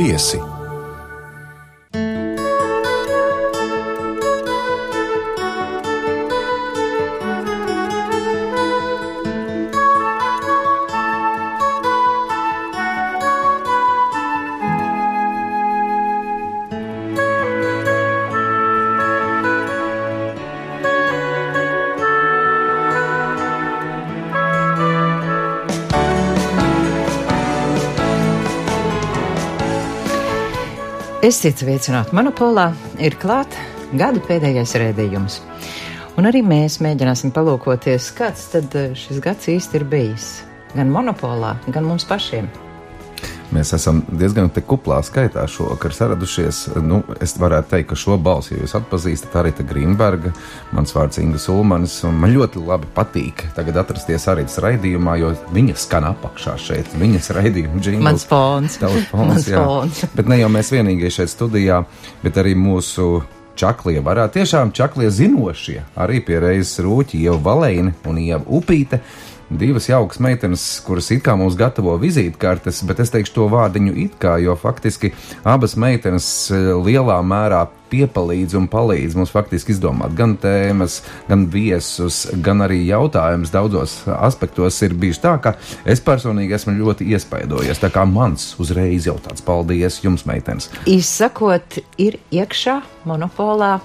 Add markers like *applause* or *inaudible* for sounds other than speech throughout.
viesi. Esiet sveicināti monopolā, ir klāt gada pēdējais rēdījums. Un arī mēs mēģināsim palūkoties, kāds tad eh, šis gads īsti ir bijis. Gan monopolā, gan mums pašiem. Mēs esam diezgan kuplā skaitā šovakar saradušies. Nu, es varētu teikt, ka šo balsi jūs atpazīstat arī Grīmberga. Mans vārds ir Inga Sulmanis, un man ļoti labi patīk tagad atrasties arī tas raidījumā, jo viņa skan apakšā šeit. Viņas raidījuma džingls. Mans fons. Tavs fons, *laughs* jā. fons. *laughs* Bet ne jau mēs vienīgie šeit studijā, bet arī mūsu čaklie varētu tiešām čaklie zinošie. Arī pie reizes rūķi Ieva Valēna un Ieva Upīte. Divas jaukas meitenes, kuras it kā mums gatavo vizītkartes, bet es teikšu to vārdiņu it kā, jo faktiski abas meitenes eh, lielā mērā piepalīdz un palīdz mums faktiski izdomāt gan tēmas, gan viesus, gan arī jautājumus. Daudzos aspektos ir bijis tā, ka es personīgi esmu ļoti iespaidojies. Tā kā mans uzreiz jau tāds paldies jums, meitenes. Izsakot, ir iekšā monopolā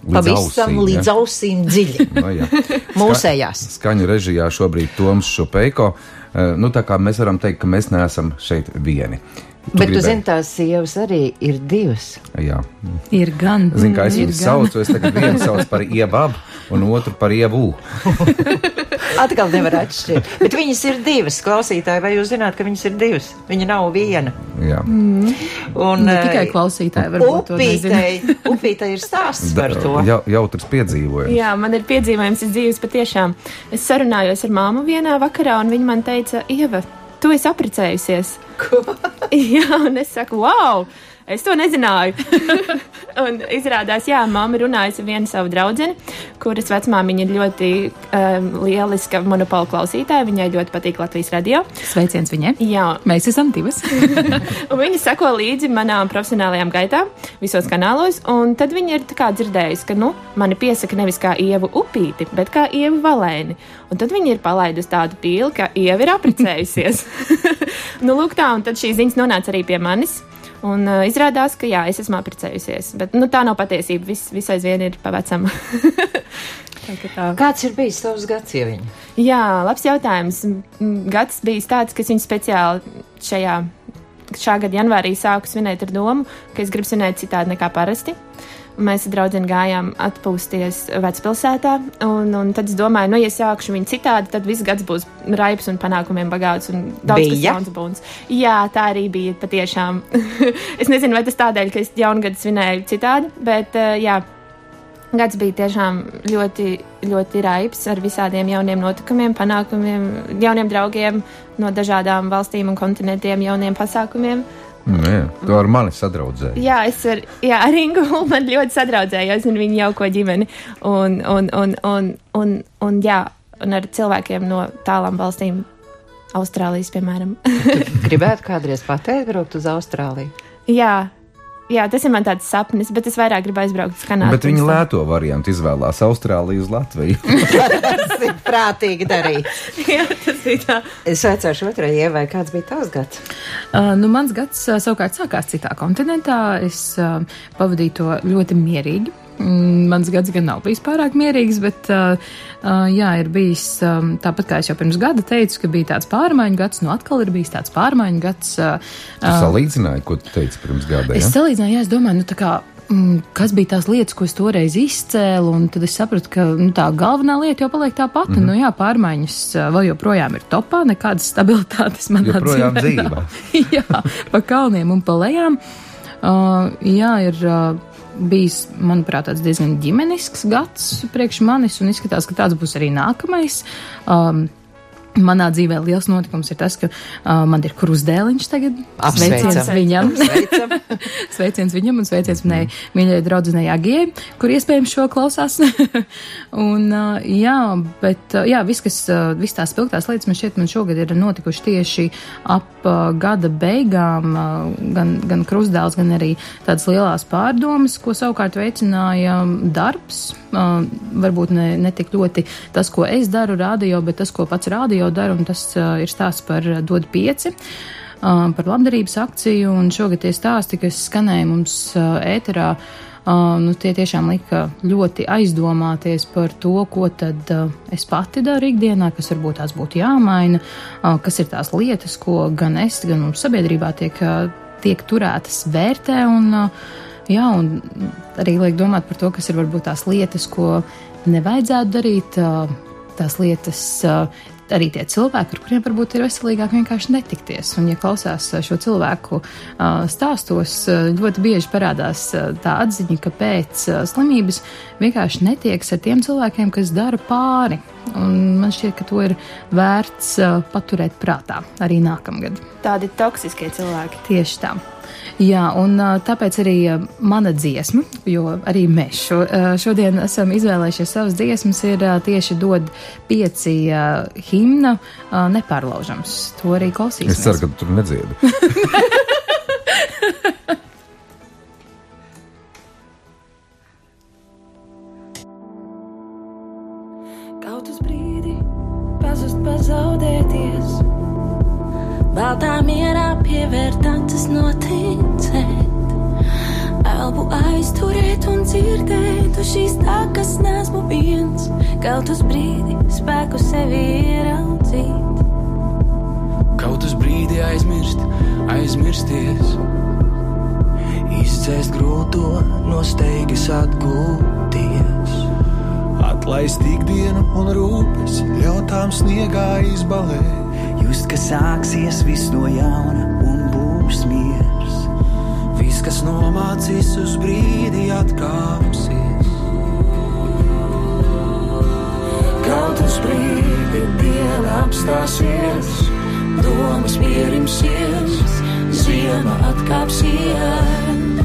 Līdz pavisam ausīm, ja? līdz ausīm dziļi. *laughs* No, jā. *laughs* Mūsējās. Skaņu režijā šobrīd Toms Šupeiko. Eh, Nu, tā kā mēs varam teikt, ka mēs neesam šeit vieni. Bet tu gribēji- zini, tās sievas arī ir divas. Jā, Ir gan. Zinu, kā es gan. saucu. Es tagad vienu saucu par ievabu, un otru par ievu. *laughs* Atkal nevar atšķirt. Bet viņas ir divas, klausītāji. Vai jūs zināt, ka viņas ir divas? Viņa nav viena. Jā. Un, Ne eh, tikai klausītāji varbūt to nezina. Upītei, upītei ir stāsts par to. Jau, jautrs piedzīvojums. Jā, man ir piedzīvojums iz dzīves patiešām. Es sarunājos ar māmu vienā vakarā, un viņa man teica, Ieva, tu esi apprecējusies. Ko? *laughs* Jā, un es saku, wow! Es to nezināju. *laughs* un izrādās, jā, mamma runājas ar vienu savu draugu, kuras vecmāmiņa ir ļoti um, lieliska monopola klausītāja. Viņai ļoti patīk Latvijas radio. Sveiciens viņai. Jā, Mēs esam divas. *laughs* *laughs* Un viņa seko līdzi manām profesionālajām gaitām, visos kanālos. Un tad viņa ir dzirdējusi, ka nu, mani piesaka nevis kā ievu upīti, bet kā ievu valēni. Un tad viņa ir palaidusi tādu pīli, ka ieva ir apprecējusies. nu, lūk, tā, un tad šī ziņas nonāca arī pie manis. Un uh, izrādās, ka jā, es esmu apprecējusies. Bet nu, tā nav patiesība. Viss vis aizvien ir pavecama. *laughs* Tā tā. Kāds ir bijis tavs gads, ja viņa? Jā, labs jautājums. Gads bija tāds, ka es viņu speciāli šajā šā gada janvārī sāku svinēt ar domu, ka es gribu svinēt citādi nekā parasti. Un Mēs ar draugiem gājām atpūsties vecpilsētā, un, un tad es domāju, nu, ja sākšu viņu citādi, tad viss gads būs raips un panākumiem bagāts un daudz kas Bija? jauns un būns. Jā, tā arī bija patiešām. *laughs* es nezinu, vai tas tādēļ, ka es jaungadu svinēju citādi, bet uh, jā, Gads bija tiešām ļoti, ļoti raips ar visādiem jauniem notikumiem, panākumiem, jauniem draugiem no dažādām valstīm un kontinentiem, jauniem pasākumiem. Nu, jā, tu ar mani sadraudzēji. Jā, es ar, jā, ar Ingu *laughs* man ļoti sadraudzējos un viņa jauko ģimeni. Un, un, un, un, un, un, jā, un ar cilvēkiem no tālām valstīm, Austrālijas, piemēram. *laughs* Gribētu kādreiz pateikt, braukt uz Austrāliju. jā, jā, tas ir man tāds sapnis, bet es vairāk gribu aizbraukt uz Kanādu. Bet viņi lēto variantu izvēlās Austrāliju uz Latviju. *laughs* *laughs* Tas ir prātīgi darīt. *laughs* jā, tas ir tā. Es aicināšu otrai ievai, kāds bija tavs gads. Uh, nu, mans gads uh, savukārt sākās citā kontinentā. Es uh, pavadīju to ļoti mierīgi. Mm, Mans gads gan nav bijis pārāk mierīgs, bet uh, uh, jā, ir bijis um, tāpat kā es jau pirms gada teicu, ka bija tāds pārmaiņu gads. Nu, atkal ir bijis tāds pārmaiņu gads. Uh, Tu salīdzināji, ko tu teici pirms gada. Es Ja? salīdzināju, jā, es domāju, nu, tā kā, mm, kas bija tās lietas, ko es toreiz izcēlu, un tad es sapratu, ka nu, tā galvenā lieta jau paliek tā pati. Mm -hmm. nu, jā, pārmaiņas vēl joprojām ir topā, nekādas stabilitātes manā Joprojām dzīvē *laughs* jā, pa kalniem un pa lejām. Uh, jā, ir uh, bijis, manuprāt, diezgan ģimenisks gads priekš manis, un izskatās, ka tāds būs arī nākamais. Um, Manā dzīvē liels notikums ir tas, ka uh, man ir krustdēliņš tagad. Apsveicam. Sveiciens viņam. Apsveicam. *laughs* sveiciens viņam un sveiciens manai mīļajai draudzenei Agijai, kur iespējams šo klausās. *laughs* un, uh, jā, bet, uh, jā, viss, kas, uh, viss tās spilgtās lietas man šķiet man šogad ir notikuši tieši ap uh, gada beigām, uh, gan, gan krustdēls, gan arī tādas lielās pārdomas, ko savukārt veicināja darbs. Uh, varbūt ne, ne tik ļoti tas, ko es daru radio, bet tas, ko pats radio dara, un tas uh, ir stāsts par uh, Dod pieci. Uh, par labdarības akciju, un šogad tie stāsti, kas skanēja mums ēterā, nu, tie tiešām lika ļoti aizdomāties par to, ko tad es pati daru ikdienā, kas varbūt tās būtu jāmaina, kas ir tās lietas, ko gan es, gan mums sabiedrībā tiek, tiek turētas vērtē, un, jā, un arī liek domāt par to, kas ir varbūt tās lietas, ko nevajadzētu darīt, tās lietas, arī tie cilvēki, ar kuriem varbūt ir veselīgāk vienkārši netikties. Un, ja klausās šo cilvēku uh, stāstos, uh, ļoti bieži parādās tā atziņa, ka pēc slimības vienkārši netiekas ar tiem cilvēkiem, kas dara pāri. Un man šķiet, ka to ir vērts paturēt prātā arī nākamgad. Tādi toksiskie cilvēki. Tieši tā. Jā, un tāpēc arī mana dziesma, jo arī mēs šo, šodien esam izvēlējušies savas dziesmas, ir tieši dod pieci himna nepārlaužams. To arī klausīsimies. Es ceru, ka tu tur nedziedi. *laughs* un rūpes, ļautām sniegā izbalēt. Just, ka sāksies viss no jauna un būs miers. Viss, kas nomācīs uz brīdi, atkāpsies. Kaut uz brīdi diena apstāsies, domas pierimsies, ziema atkāpsies.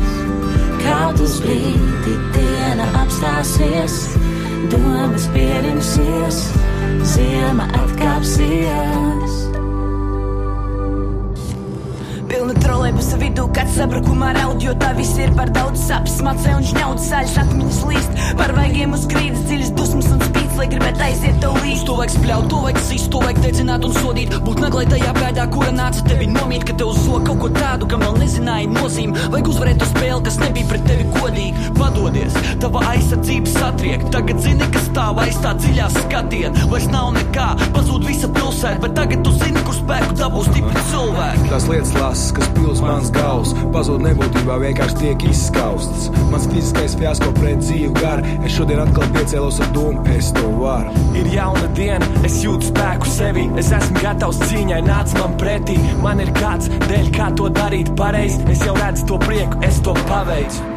Kaut uz brīdi diena apstāsies, domas pierimsies, ziema atkāpsies. Pilna trolēbusa vidū, kad sabrukumā raud, jo tā viss ir par daudz sapes, macē un žņaudas sāļas atmiņas līst. Par vaigiem uz grīdas dziļas dusmas un spīts, lai gribētu aiziet tev līdzi. To vajag spļaut, to vajag sist, to vajag dedzināt un sodīt. Būt naglai tajā bēdā, kura nāca tevi nomīt, ka tev zo kaut ko tādu, kam vēl nezināja nozīmi. Vajag uzvarēt to spēli, kas nebija pret tevi godīgi. Padodies, tava aizsardzība satriek. Tagad zini, kas stāv aiz tā dziļā skatiena. Vairs nav nekā, pazūd visa pilsēta, bet tagad tu zini, kur spēku dabūs stipri cilvēki. Tās lietas lases, kas pils mans gals, pazūd nebūtībā, vienkārši tiek izskaustas. Mans fiziskais fiasko pret dzīvu garu, es šodien atkal piecēlos ar domu, es to varu. Ir jauna diena, es jūtu spēku sevi, es esmu gatavs cīņai, nāc man pretī. Man ir kāds dēļ, kā to darīt pareizi, es jau redzu to prieku, es to paveicu.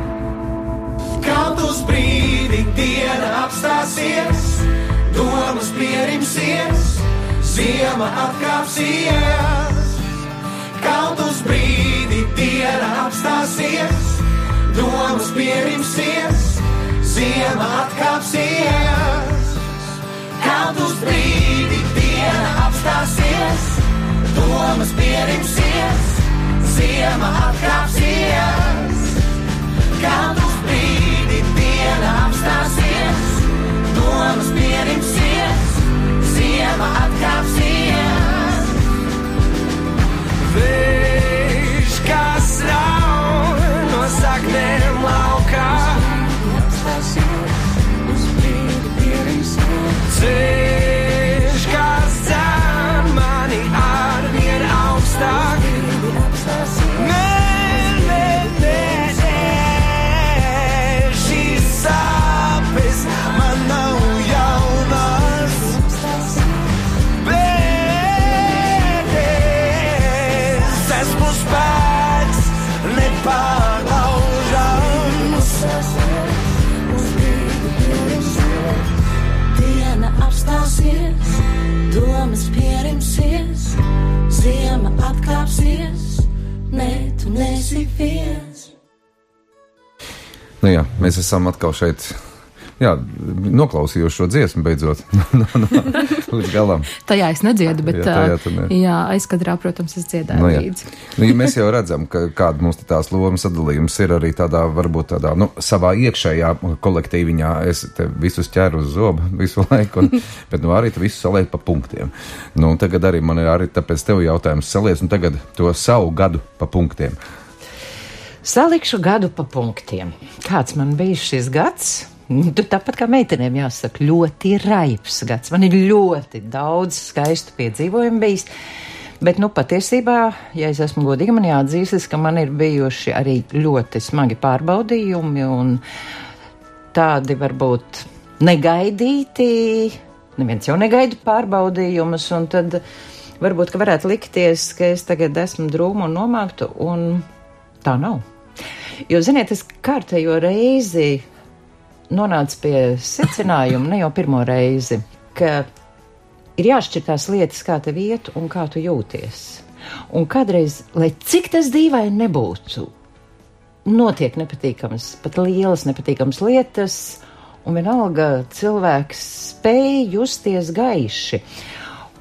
Kaut uz brīdi diena apstāsies, domas pierimsies, ziema atkāpsies. Kaut uz brīdi diena apstāsies, domas pierimsies, ziema atkāpsies. Kaut uz brīdi diena apstāsies, domas pierimsies, ziema atkāpsies. Kaut uz brīdi diena apstāsies, domas pierimsies, ziema atkāpsies. Vējš, kas raud no saknēm ceļš, ziema atkāpsies, nē, tu nesi viens. Nu jā, mēs esam atkal šeit. Jā, noklausījos šo dziesmu beidzot. no, *laughs* no, līdz galam. Tajā es nedziedu, bet Jā, tajā tu ne. jā, aizkadrā, protams, es dziedāju Nu, jā. līdzi. Nu, ja mēs jau redzam, ka kāda mums te tās lomas sadalījums ir arī tādā, varbūt tādā, nu, savā iekšējā kolektīviņā. Es te visus ķeru uz zobu *laughs* visu laiku, un, bet, nu, arī tu visu saliec pa punktiem. Nu, tagad arī man ir arī tāpēc tev jautājums saliec, un tagad to savu gadu pa punktiem. Salikšu gadu pa punktiem. Kāds man bija šis gads? Nu, Tur tāpat kā meitenēm jāsaka, ļoti raibs gads. Man ir ļoti daudz skaistu piedzīvojumu bijis. Bet, nu, patiesībā, ja es esmu godīga, man jāatzīstas, ka man ir bijuši arī ļoti smagi pārbaudījumi un tādi varbūt negaidīti. Neviens jau negaida pārbaudījumus, un tad varbūt, ka varētu likties, ka es tagad esmu drūma un nomākta, un tā nav. Jo, ziniet, es kārtējo reizi nonācu pie secinājuma, ne jau pirmo reizi, ka ir jāšķir tās lietas, kā tev iet un kā tu jūties. Un kādreiz, lai cik tas dīvaini nebūtu, notiek nepatīkamas, pat lielas nepatīkamas lietas, un vienalga cilvēks spēj justies gaiši.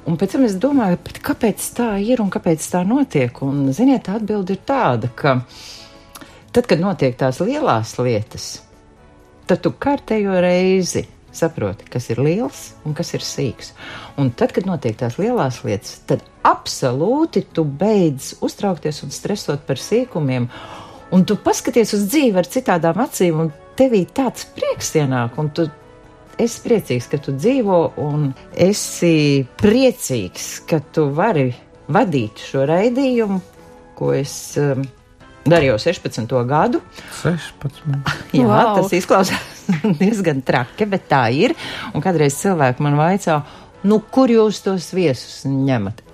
Un pēc tam es domāju, kāpēc tā ir un kāpēc tā notiek? Un, ziniet, tā atbilde ir tāda, ka tad, kad notiek tās lielās lietas, tad tu kārtējo reizi saproti, kas ir liels un kas ir sīks. Un tad, kad notiek tās lielās lietas, tad absolūti tu beidz uztraukties un stresot par sīkumiem. Un tu paskaties uz dzīvi ar citādām acīm, un tevī tāds prieks ienāk, un tu esi priecīgs, ka tu dzīvo, un esi priecīgs, ka tu vari vadīt šo raidījumu, ko es um, darīju jau 16. gadu. 16. *laughs* Jā, wow. tas izklausās *laughs* diezgan traki, bet tā ir. Un kādreiz cilvēki man vaicā, nu, kur jūs tos viesus ņemat?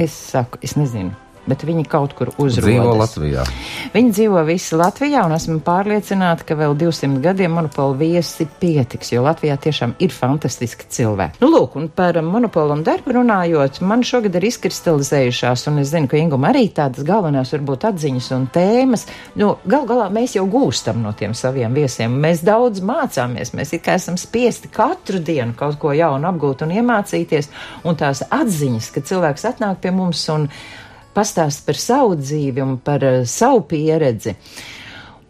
Es saku, es nezinu. Bet viņi kaut kur uzrodas. Dzīvo Latvijā. Viņi dzīvo visi Latvijā, un esmu pārliecināta, ka vēl 200 gadiem monopolu viesi pietiks, jo Latvijā tiešām ir fantastiski cilvēki. Nu, lūk, un par monopolu un darbu runājot, man šogad ir izkristalizējušās, un es zinu, ka Ingum arī tādas galvenās varbūt atziņas un tēmas. Nu, gal galā mēs jau gūstam no tiem saviem viesiem. Mēs daudz mācāmies, mēs it kā esam spiesti katru dienu kaut ko jaunu apgūt un iemācīties, un tās atziņas, ka cilvēks atnāk pie mums un pastāst par savu dzīvi un par uh, savu pieredzi.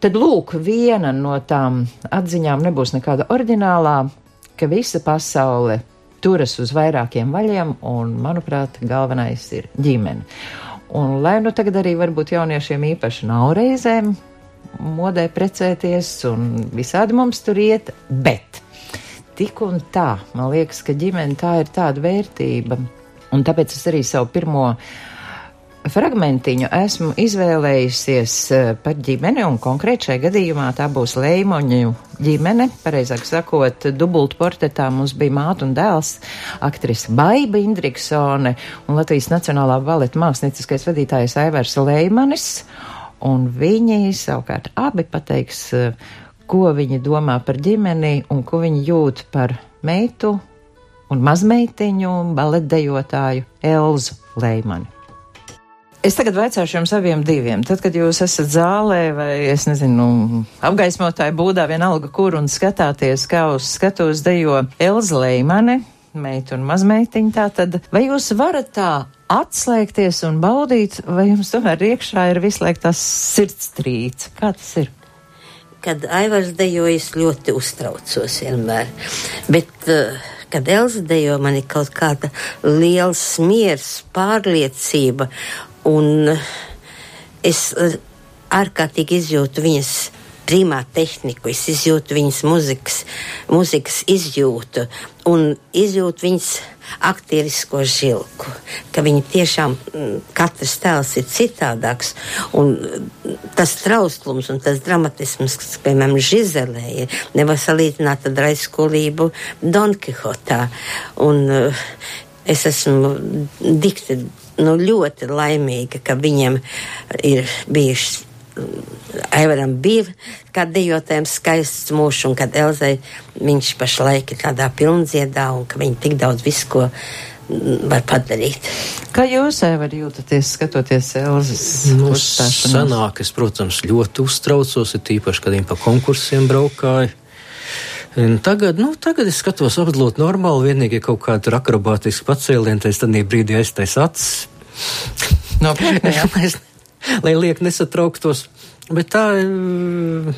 Tad, lūk, viena no tām atziņām nebūs nekāda ordinālā, ka visa pasaule turas uz vairākiem vaļiem, un, manuprāt, galvenais ir ģimene. Un, lai nu tagad arī varbūt jauniešiem īpaši nav reizēm modē precēties, un visādi mums tur iet, bet tik un tā, man liekas, ka ģimene tā ir tāda vērtība, un tāpēc es arī savu pirmo fragmentiņu esmu izvēlējusies eh, par ģimeni, un konkrēti šajā gadījumā tā būs Leimoņu ģimene. Pareizāk sakot, dubult portretā mums bija māte un dēls, aktrise Baiba Indriksone un Latvijas Nacionālā baleta mākslinieckais vadītājs Aivars Leimanis, un viņi savukārt abi pateiks, eh, ko viņi domā par ģimeni un ko viņi jūt par meitu un mazmeitiņu baletdejotāju Elzu Leimani. Es tagad vaicāšu jums abiem diviem. Tad, kad jūs esat zālē vai, es nezinu, apgaismotāju būdā vienalga kur un skatāties, kā uz skatuves dejo Elza Leimane, meita un mazmeitiņa, tā tad, vai jūs varat tā atslēgties un baudīt, vai jums tomēr iekšā ir visu laiku tas sirdstrīts? Kā tas ir? Kad Aivars dejoja, es ļoti uztraucos vienmēr. Bet, uh, kad Elza dejo, man ir kaut kāda liels miers, pārliecība, un es uh, ārkārtīgi izjūtu viņas primā tehniku, es izjūtu viņas muzikas, muzikas izjūtu un izjūtu viņas aktierisko žilku, ka viņi tiešām mm, katrs tēls ir citādāks un mm, tas trauslums un tas dramatisms, kas, piemēram, Žizelē ir, nevar salīdzināt ar aizskolību Don Quixotā. Un uh, es esmu dikti, nu, ļoti laimīga, ka viņiem ir bijušas Aivaram bija kā dejotājiem skaists mūžs, un kad Elzai viņš pašlaik ir tādā pilndziedā, un ka viņi tik daudz visu, ko mm, var padarīt. Kā jūs, Evar, jūtaties skatoties Elzas Nu, es, protams, ļoti uztraucos, ir tīpaši, kad viņi pa konkursiem braukāja. Tagad, nu, tagad es skatos absolūti normāli, vienīgi kaut kāda akrobātiska pacēliena, tad brīdī aiztais acis. Nopietni, jā. *laughs* lai, liek nesatrauktos. Bet tā mm,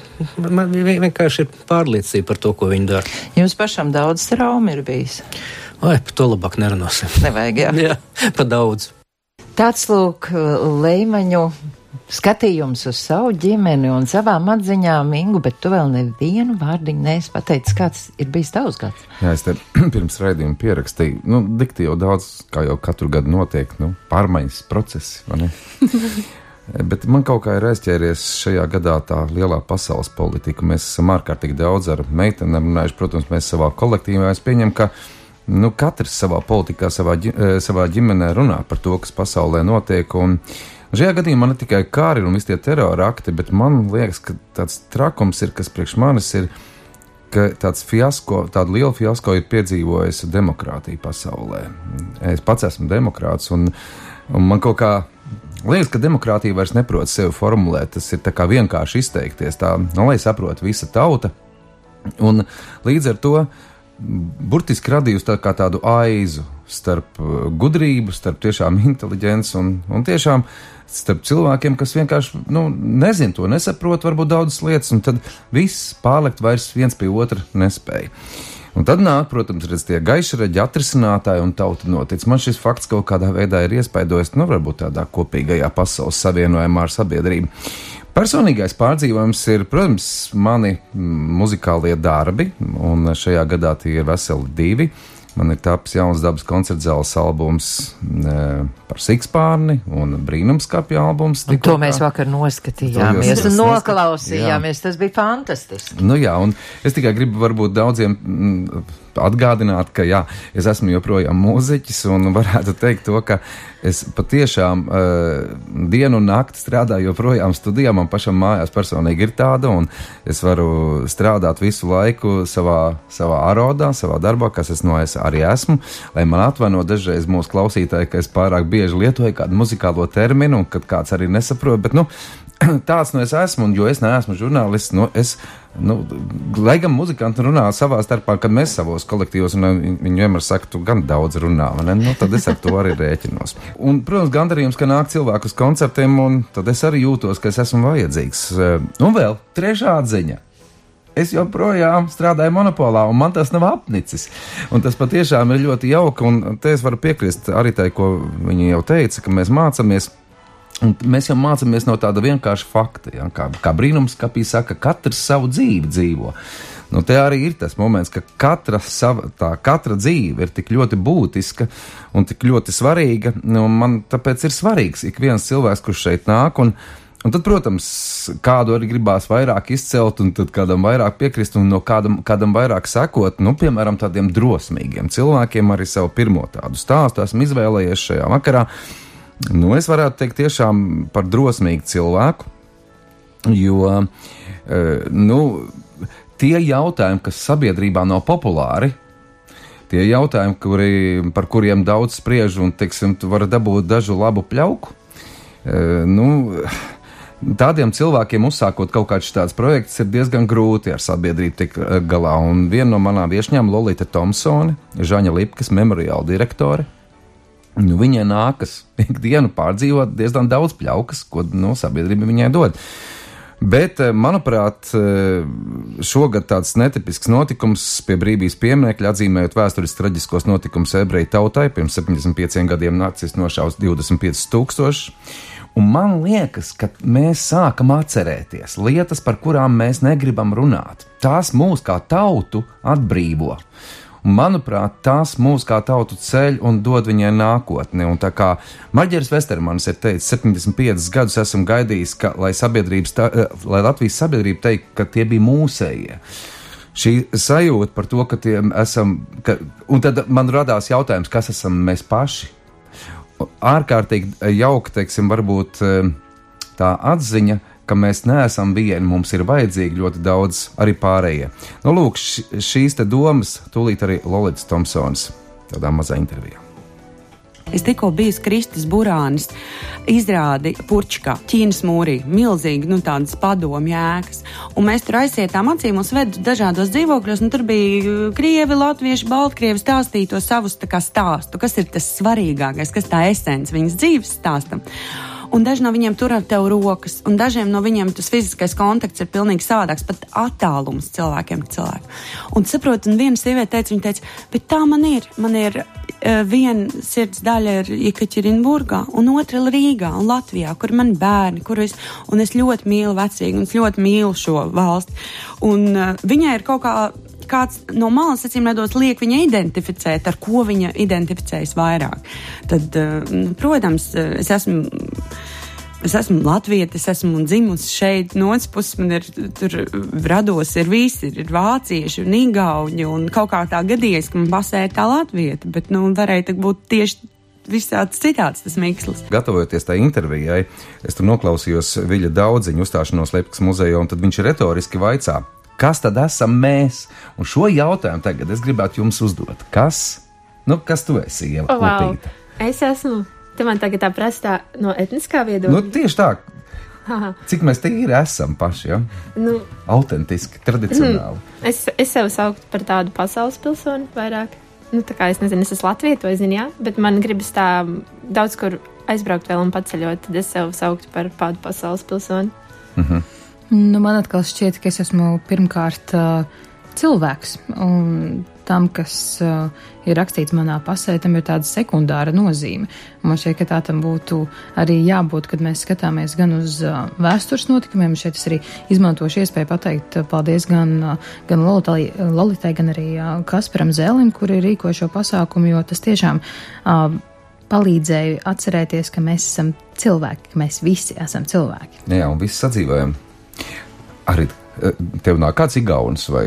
man vien- vienkārši ir pārliecība par to, ko viņi dara. Jums pašam daudz traumu ir bijis. Vai par to labāk nerunāsim? Nevajag, jā. *laughs* Jā, pa daudz. Tāds lūk, Leimaņu skatījums uz savu ģimeni un savām atziņām, Ingu, bet tu vēl nevienu vārdiņu neesi pateicis, kāds ir bijis tavs gads. Jā, es te *clears throat* pirms raidījuma pierakstīju, nu, dikti jau daudz, kā jau katru gadu notiek, nu, pārmaiņas procesi, vai ne? *laughs* Bet man kaut kā ir aizķēries šajā gadā tā lielā pasaules politika. Mēs esam ārkārtīgi daudz ar meitenēm runājuši. Protams, mēs savā kolektīvā es pieņemu, ka nu, katrs savā politikā, savā, ģi- eh, savā ģimenē runā par to, kas pasaulē notiek. Un šajā gadījumā ne tikai kāri un visi tie terora akti, bet man liekas, ka tāds trakums ir, kas priekš manis ir ka tāds fiasko, tādu lielu fiasko ir piedzīvojusi demokrātija pasaulē. Es pats esmu demokrāts, un, un man kaut kā liekas, ka demokrātija vairs neprot sevi formulēt. Tas ir tā kā vienkārši izteikties, tā, nu, lai saprotu visa tauta. Un līdz ar to burtiski radījusi tā tādu aizu starp uh, gudrību, starp tiešām inteliģenci un, un tiešām starp cilvēkiem, kas vienkārši nu, nezina to, nesaprot varbūt daudzas lietas, un tad viss pārlikt vairs viens pie otra nespēja. Un tad nāk, protams, redz, tie gaišraģi atrisinātāji un tauta notic. Man šis fakts kaut kādā veidā ir iespaidojis, nu, varbūt tādā kopīgajā pasaules savienojumā ar sabiedrību. Personīgais pārdzīvojums ir, protams, mani mm, muzikālie darbi, un šajā gadā tie ir veseli divi. Man ir tapis jauns dabas koncerta zāles albums e, par sikspārni un brīnumskapja albums. Tikko to mēs vakar noskatījāmies un noklausījāmies. Tas bija fantastiski. Nu jā, un es tikai gribu varbūt daudziem mm, atgādināt, ka jā, es esmu joprojām mūziķis un varētu teikt to, ka es patiešām uh, dienu un nakti strādāju joprojām studijā. Man pašam mājās personīgi ir tāda, un es varu strādāt visu laiku savā, savā arodā, savā darbā, kas es no es arī esmu, lai man atvaino dažreiz mūsu klausītāji, ka es pārāk bieži lietoju kādu muzikālo terminu, kad kāds arī nesaprot, bet, nu, *clears throat* tāds nu es esmu, un jo es neesmu žurnālists, nu, es, nu, lai gan muzikanti runā savā starpā, kad mēs savos kolektīvos, un viņi viņi vienmēr saka, tu gan daudz runā? Nu, tad es ar to arī rēķinos. *laughs* Un, protams, gandarījums, ka nāk cilvēki uz koncertiem, un tad es arī jūtos, ka es esmu vajadzīgs. Un vēl trešā atziņa. Es joprojām strādāju monopolā, un man tas nav apnicis. Un tas patiešām ir ļoti jauki, un te es varu piekrist arī tai, ko viņi jau teica, ka mēs mācāmies. Un mēs jau mācāmies no tāda vienkārša fakta, ja, kā, kā brīnums, kā pīsā saka, katrs savu dzīvi dzīvo. Nu, te arī ir tas moments, ka katra, sava, tā, katra dzīve ir tik ļoti būtiska un tik ļoti svarīga. Nu, man tāpēc ir svarīgs ik viens cilvēks, kurš šeit nāk. Un, un tad, protams, kādu arī gribās vairāk izcelt, un tad kādam vairāk piekrist, un no kādam, kādam vairāk sekot, nu, piemēram, tādiem drosmīgiem cilvēkiem arī savu pirmo tādu stāstu esmu izvēlējies šajā vakarā. Nu, es varētu teikt tiešām par drosmīgu cilvēku, jo, eh, nu, tie jautājumi, kas sabiedrībā nav populāri, tie jautājumi, kuri, par kuriem daudz spriež un, teiksim, tu vari dabūt dažu labu pļauku, eh, nu, Tādiem cilvēkiem uzsākot kaut kāds tāds projekts ir diezgan grūti ar sabiedrību tikt eh, galā. Un viena no manām viesņām, Lorita Thompsone, Žaņa Lipkas memoriāla direktore, nu, viņai nākas *laughs* ikdienu pārdzīvot diezgan daudz pļaukas, ko no sabiedrība viņai dod. Bet, eh, manuprāt, eh, šogad tāds netipisks notikums pie brīvības pieminiekļa atzīmējot vēstures traģiskos notikumus ebreju tautai. Pirms 75 gadiem nācis nošaus 25 tūkstoši. Un man liekas, ka mēs sākam atcerēties lietas, par kurām mēs negribam runāt. Tās mūs kā tautu atbrīvo. Un, manuprāt, tās mūs kā tautu ceļ un dod viņai nākotni. Un tā kā Maģers Vestermans ir teicis, 75 gadus esam gaidījis, ka, lai, tā, eh, lai Latvijas sabiedrība teikt, ka tie bija mūsējie. Šī sajūta par to, ka tie esam, ka, un tad man radās jautājums, kas esam mēs paši. Ārkārtīgi jauka, teiksim, varbūt eh, tā atziņa, ka mēs neesam vieni, mums ir vajadzīgi ļoti daudz arī pārējie. Nu, lūk, šīs te domas tūlīt arī Lorijas Thompsons tādā mazā intervijā. Es tikko biju Kristus Burānis izrādi Purčkā, Ķīnas mūrī, milzīgi, nu, tādas padomu jēgas. Un mēs tur aizsietām acīm un vedu dažādos dzīvokļos, un tur bija uh, krievi, latvieši, baltkrievi stāstīja to savus kā stāstu, kas ir tas svarīgākais, kas tā esence viņas dzīves stāstam un daži no viņiem tur ar tevi rokas, un dažiem no viņiem tas fiziskais kontakts ir pilnīgi savādāks, pat attālums cilvēkiem ir cilvēki. Un saprotu, un viena sieviete teica, viņa teica, bet tā man ir, man ir uh, viena sirds daļa ir Jekaķerinburgā, un otra ir Rīgā un Latvijā, kur man bērni, kur es, un es ļoti mīlu vecīgu, un es ļoti mīlu šo valsti. Un uh, viņai ir kaut kā kāds no malas, acīm redzot, liek viņa identificēt, ar ko viņa identificējas vairāk. Tad, nu, protams, es esmu. Es esmu Latvijas, es esmu dzimusi šeit, no otras puses man ir tur rados, ir visi, ir, vācieši un igauņi, un kaut kā tā gadījies, ka man pasēja tā latvieta, bet, nu, varēja būt tieši visāds citāds tas mikslis. Gatavojoties tai intervijai, es tur noklausījos Viļa daudziņu uzstāšanos Lepkas muzejā, un tad viņš retoriski vaicā, Kas tad esam mēs? Un šo jautājumu tagad es gribētu jums uzdot. Kas? Nu, kas tu esi? Ieva, oh, wow. Es esmu. Tu man tagad tā prasa no etniskā viedokļa. Nu, tieši tā. Aha. Cik mēs ir esam paši, ja? Nu, Autentiski, tradicionāli. Mm, es, es sev sauktu par tādu pasaules pilsoni vairāk. Nu, tā kā es nezinu, es esmu Latvija, to zinu, jā, bet man gribas tā daudz kur aizbraukt vēl un paceļot, tad es sev sauktu par tādu pasaules pilsoni. Mm -hmm. Nu, man atkal šķiet, ka es esmu pirmkārt uh, cilvēks, un tam, kas uh, ir rakstīts manā pasē, tam ir tāda sekundāra nozīme. Man šķiet, ka tā tam būtu arī jābūt, kad mēs skatāmies gan uz uh, vēstures notikumiem. Šeit es arī izmantošu iespēju pateikt paldies gan, gan Lolitai, gan arī Kasparam Zēlim, kuri rīkoja šo pasākumu, jo tas tiešām palīdzēja atcerēties, ka mēs esam cilvēki, ka mēs visi esam cilvēki. Jā, un visi sadzīvojam. Arī eh, tev nāk kāds igauns vai,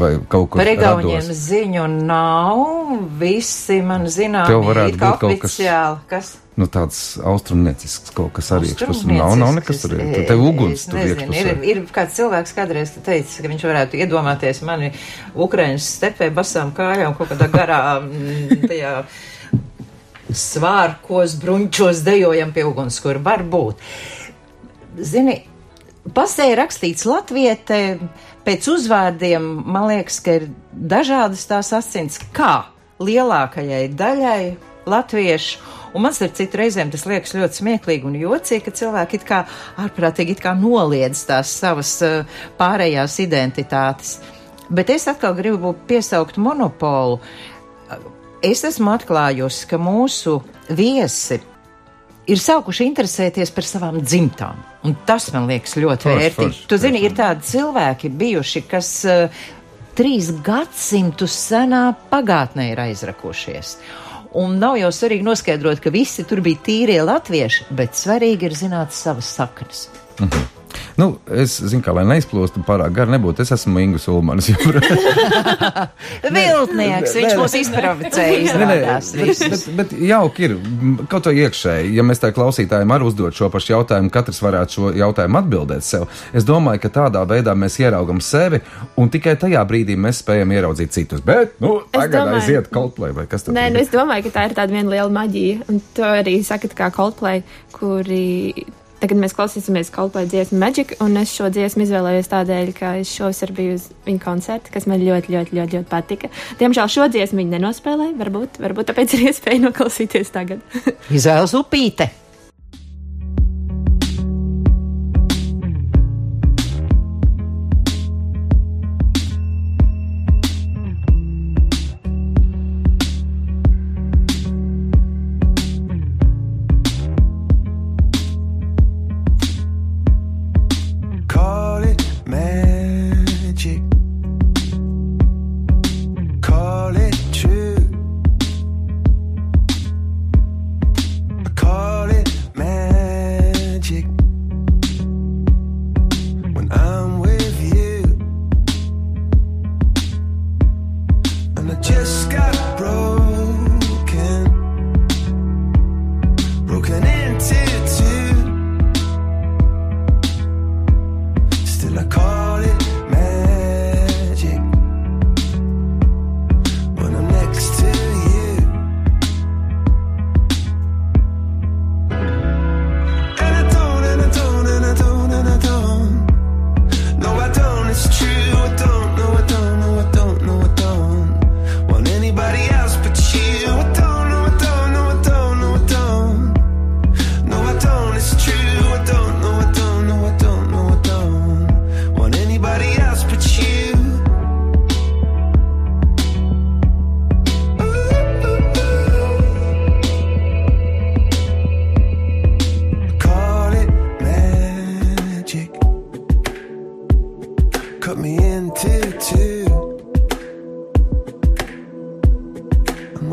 vai kaut kas tāds? Par igauniem ziņu nav. Visi man zinām, tev varētu būt kaut kas. kas? Nu, tāds austrumniecisks kaut kas arī iekšpusē. Nav, nav nekas tur. Tu tev uguns tur iekšpusē. Ir, ir kāds cilvēks kādreiz teicis, ka viņš varētu iedomāties mani Ukrainas stepē basām kājām kaut kādā garā tajā svārkos, bruņķos dejojam pie uguns, kur var būt. Zini, Pasē rakstīts latvietē, pēc uzvārdiem, man liekas, ka ir dažādas tās asins, kā lielākajai daļai latviešu. Un man ar citu reizēm tas liekas ļoti smieklīgi un jocīgi, ka cilvēki it kā ārprātīgi it kā noliedz tās savas uh, pārējās identitātes. Bet es atkal gribu piesaukt monopolu. Es esmu atklājusi, ka mūsu viesi ir sākuši interesēties par savām dzimtām. Un tas man liekas ļoti vērtīgi. Tu zini, ir tādi cilvēki bijuši, kas uh, trīs gadsimtus senā pagātnē ir aizrakušies. Un nav jau svarīgi noskaidrot, ka visi tur bija tīrie latvieši, bet svarīgi ir zināt savas saknes. Mhm. Nu, es zinu, kā lai neizplūstu pārāk gari nebūtu. Es esmu Ingus Ulmans. *laughs* Viltnieks, viņš mūs nē, bet, bet, jauki ir, kaut vai iekšēji, ja mēs tā klausītājiem arī uzdot šo pašu jautājumu, katrs varētu šo jautājumu atbildēt sev. Es domāju, ka tādā veidā mēs ieraugam sevi, un tikai tajā brīdī mēs spējam ieraudzīt citus. Bet, nu, tagad domāju, aiziet Coldplay vai kas tad? Nē, nu, es domāju, ka tā ir tāda viena liela maģija, un to arī sakat kā Coldplay, kuri Tagad mēs klausīsimies Coldplay dziesmu Magic, un es šo dziesmu izvēlējos tādēļ, ka es šovasar biju uz viņa koncerta, kas man ļoti, ļoti, ļoti, ļoti patika. Diemžēl šo dziesmu viņi nenospēlēja, varbūt, varbūt tāpēc ir *laughs* iespēja noklausīties tagad. Izvēles upīte!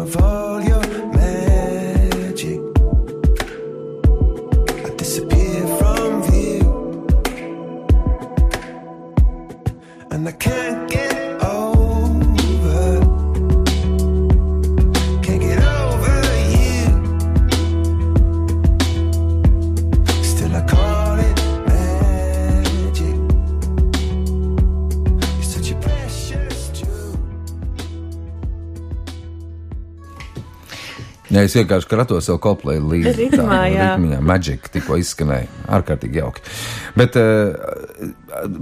of all your Jā, es vienkārši kratos sev koplē līdzi. Ritmā, tā, jā. Ritmiņā, Magic tikko izskanēja. Ārkārtīgi jauki. Bet uh,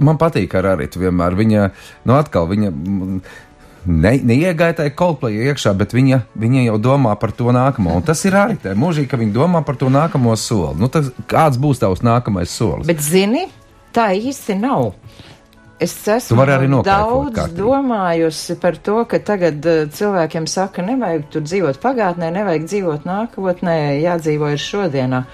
man patīk ar arī vienmēr. Viņa, nu atkal, viņa. Ne, neiegāja tajā kolplajā iekšā, bet viņa, viņa jau domā par to nākamo. Un tas ir arī tā mūžīgi, ka viņa domā par to nākamo soli. Nu, tas, kāds būs tavs nākamais solis? Bet, zini, tā īsti nav. Es esmu daudz domājusi par to, ka tagad uh, cilvēkiem saka, nevajag tur dzīvot pagātnē, nevajag dzīvot nākotnē, jādzīvo ir šodienā.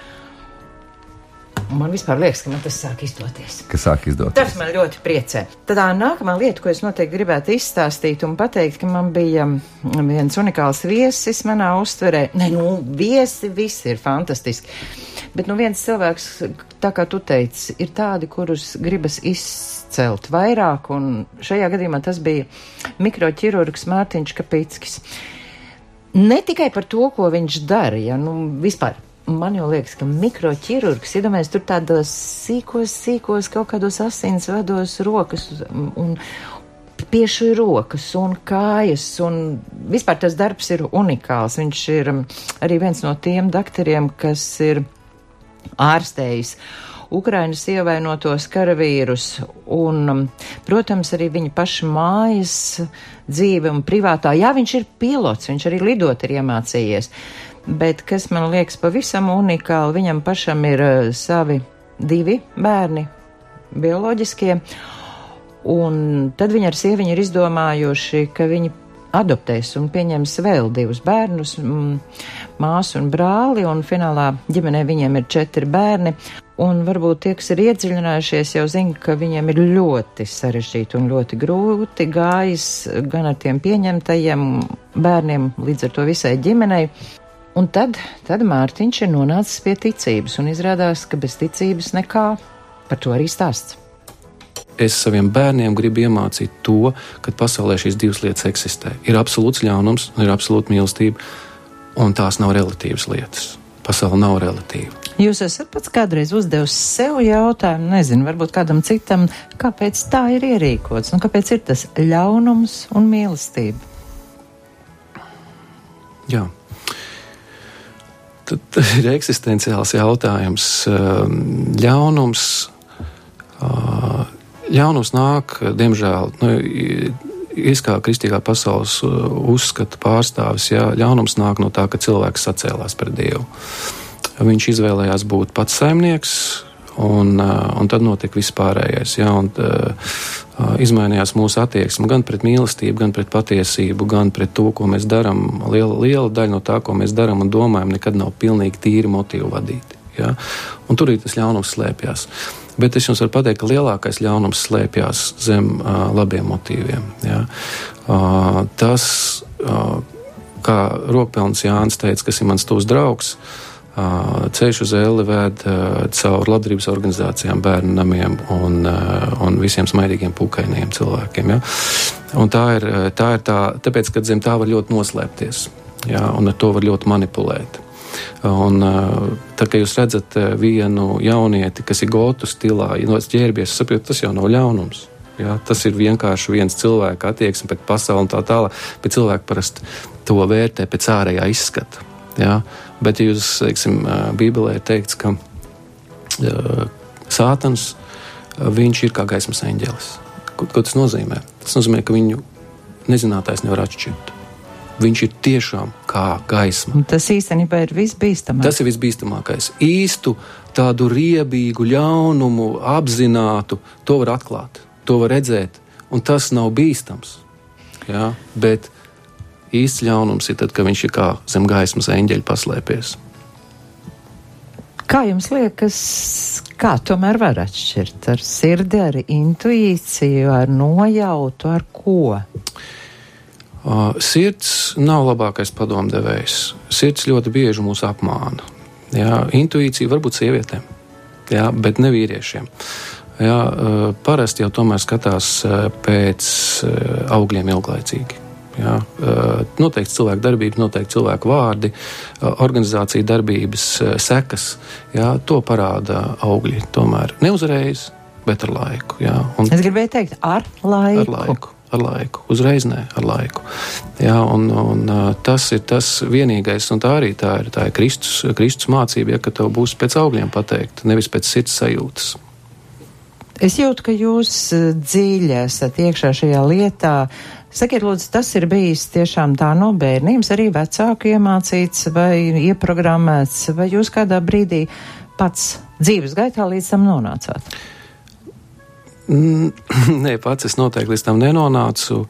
Man vispār liekas, ka man tas sāk izdoties. Kas sāk izdoties? Tas man ļoti priecē. Tad tā nākamā lieta, ko es noteikti gribētu izstāstīt un pateikt, ka man bija mm, viens unikāls viesis manā uztverē. Nē, nu, viesi visi ir fantastiski. Bet nu viens cilvēks, tā kā tu teici, ir tādi, kurus gribas izcelt vairāk, un šajā gadījumā tas bija mikroķirurgs Mārtiņš Kapickis. Ne tikai par to, ko viņš darīja, nu, vispār. Man jau liekas, ka mikroķirurgs, iedomājieties, tur tādos sīkos, sīkos, kaut kādos asinsvados rokas un piešu rokas un kājas, un vispār tas darbs ir unikāls. Viņš ir um, arī viens no tiem doktoriem, kas ir ārstējis Ukrainas ievainotos karavīrus, un, um, protams, arī viņa paša mājas dzīve un privātā. Jā, viņš ir pilots, viņš arī lidot ir iemācījies, bet kas man liekas pavisam unikāli, viņam pašam ir uh, savi divi bērni, bioloģiskie, un tad viņi ar sieviņu ir izdomājuši, ka viņi adoptēs un pieņems vēl divus bērnus, mm, māsu un brāli, un finālā ģimenē viņiem ir četri bērni. Un varbūt tie, kas ir iedziļinājušies, jau zina, ka viņiem ir ļoti sarežģīti un ļoti grūti gājis gan ar tiem pieņemtajiem bērniem, līdz ar to visai ģimenei. Un tad, tad Mārtiņš ir nonācis pie ticības, un izrādās, ka bez ticības nekā par to arī stāsts. Es saviem bērniem gribu iemācīt to, ka pasaulē šīs divas lietas eksistē. Ir absolūts ļaunums, un ir absolūta mīlestība, un tās nav relatīvas lietas. Pasaule nav relatīva. Jūs esat pats kādreiz uzdevis sev jautājumu, nezinu, varbūt kādam citam, kāpēc tā ir ierīkots, un kāpēc ir tas ļaunums un mīlestība? Jā. Tad ir *laughs* eksistenciāls jautājums. Ehm, Ļaunums, ā, ļaunums nāk, diemžēl, nu, es kā kristīgā pasaules uh, uzskata pārstāvis, jā, ļaunums nāk no tā, ka cilvēks sacēlās pret Dievu. Viņš izvēlējās būt pats saimnieks, un, uh, un tad notika vispārējais. Jā, un, uh, uh, izmainījās mūsu attieksme gan pret mīlestību, gan pret patiesību, gan pret to, ko mēs darām. Liela, liela daļa no tā, ko mēs darām un domājam, nekad nav pilnīgi tīri motīvu vadīti. Ja? Un tur arī tas ļaunums slēpjas. Bet es jums varu pateikt, ka lielākais ļaunums slēpjas zem uh, labiem motīviem. Ja? Uh, tas, uh, kā Rokpelns Jānis teica, kas ir mans tuvs draugs, uh, ceļš uz Eli ved uh, caur labdarības organizācijām, bērnu namiem un, uh, un visiem smaidīgiem pukainiem cilvēkiem. Ja? Un tā ir, tā ir tā, tāpēc, ka zem tā var ļoti noslēpties. Ja? Un ar to var ļoti manipulēt. Un, tad, kad jūs redzat vienu jaunieti, kas ir gotu stilā, no ķērbies, saprotat, tas jau nav ļaunums. Ja, tas ir vienkārši viens cilvēks attieksme pret pasauli un tā tālāk, bet cilvēki parasti to vērtē pēc ārējā izskata. Ja? Bet, ja jūs, teiksim, Bībelē ir teikts, ka uh, Sātans, viņš ir kā gaismas eņģelis. Ko, ko tas nozīmē? Tas nozīmē, ka viņu nezinātais nevar atšķirt. Viņš ir tiešām kā gaisma. Un tas īstenībā ir visbīstamākais. Tas ir visbīstamākais. Īstu tādu riebīgu ļaunumu, apzinātu, to var atklāt, to var redzēt, un tas nav bīstams. Jā, bet īsts ļaunums ir tad, kad viņš ir kā zem gaismas eņģeļa paslēpies. Kā jums liekas, kā tomēr var atšķirt ar sirdi, ar intuīciju, ar nojautu, ar ko? Uh, sirds nav labākais padomdevējs. Sirds ļoti bieži mūs apmāna. Jā, intuīcija varbūt sievietēm, jā, bet ne vīriešiem. Jā, uh, parasti jau tomēr skatās uh, pēc augļiem ilglaicīgi. Jā, noteikti cilvēku darbības, noteikti cilvēku vārdi, organizācija darbības sekas. Jā, to parāda augļi. Tomēr ne uzreiz, bet ar laiku. Jā, un Es gribēju teikt, ar laiku. ar laiku. Ar laiku, uzreiz nē, ar laiku. Jā, un, un tas ir tas vienīgais, un tā arī tā ir, tā ir Kristus, Kristus mācība, ja, ka tev būs pēc augļiem pateikt, nevis pēc sirds sajūtas. Es jūtu, ka jūs dziļi esat iekšā šajā lietā. Sakiet, lūdzu, tas ir bijis tiešām tā no bērnības, arī vecāku iemācīts vai ieprogrammēts, vai jūs kādā brīdī pats dzīves gaitā līdz tam nonācāt? Mm, *clears throat* Nē, pats es noteikti līdz tam nenonācu,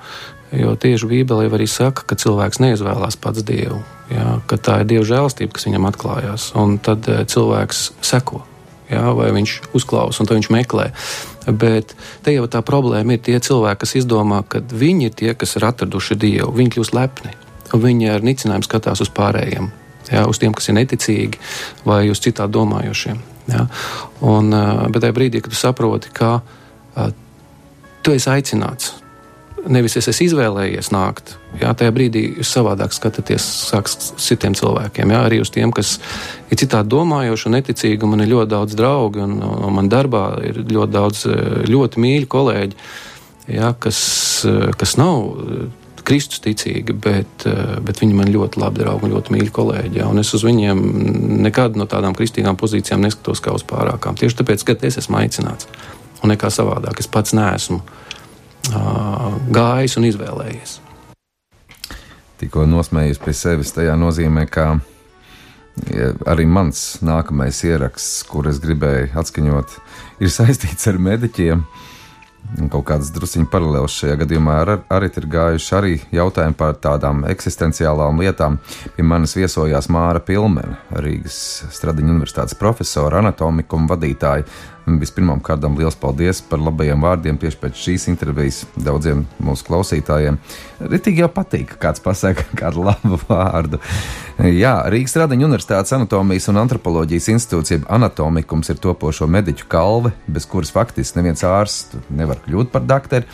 jo tieši Bībelē arī saka, ka cilvēks neizvēlās pats Dievu, jā, ka tā ir Dieva žēlstība, kas viņam atklājās, un tad eh, cilvēks seko. Jā, vai viņš uzklausa, un tad viņš meklē. Bet te jau tā problēma ir tie cilvēki, kas izdomā, ka viņi ir tie, kas ir atraduši Dievu. Viņi kļūst lepni, viņi ar nicinājumu skatās uz pārējiem. Jā, uz tiem, kas ir neticīgi, vai uz citādi domājošiem. Jā. Un, ā, bet tajā brīdī, kad tu saproti, ka ā, tu esi aicināts, nevis es esmu izvēlējies nākt, jā, tajā brīdī jūs savādāk skatāties sāks citiem cilvēkiem, jā, arī uz tiem, kas ir citādi domājoši un neticīgi. Man ir ļoti daudz draugu, un, un man darbā ir ļoti daudz ļoti mīļu kolēģi, jā, kas, kas nav Kristus ticīgi, bet, bet viņi man ļoti labi draugi un ļoti mīļi kolēģi. Ja, un es uz viņiem nekad no tādām kristīgām pozīcijām neskatos kā uz pārākām. Tieši tāpēc, ka es esmu aicināts un nekā savādāk. Es pats neesmu uh, gājis un izvēlējies. Tikko nosmējies pie sevis, tajā nozīmē, ka ja, arī mans nākamais ieraksts, kur es gribēju atskaņot, ir saistīts ar mediķiem. Kaut kādas druskuļi paralēlas šajā gadījumā ar, arī ir gājuši arī jautājumi par tādām eksistenciālām lietām. Pie manis viesojās Māra Pilmene, Rīgas Stradiņa Universitātes profesora, anatomika un vadītāja. Vispirmām kārtām liels paldies par labajiem vārdiem tieši pēc šīs intervijas daudziem mūsu klausītājiem. Ritīgi jau patīk, ka kāds pasaka *laughs* kādu labu vārdu. Jā, Rīgas Stradiņa Universitātes anatomijas un antropoloģijas institūts, jeb anatomikums, ir topošo mediķu kalve, bez kuras faktiski neviens ārsts nevar kļūt par doktoru.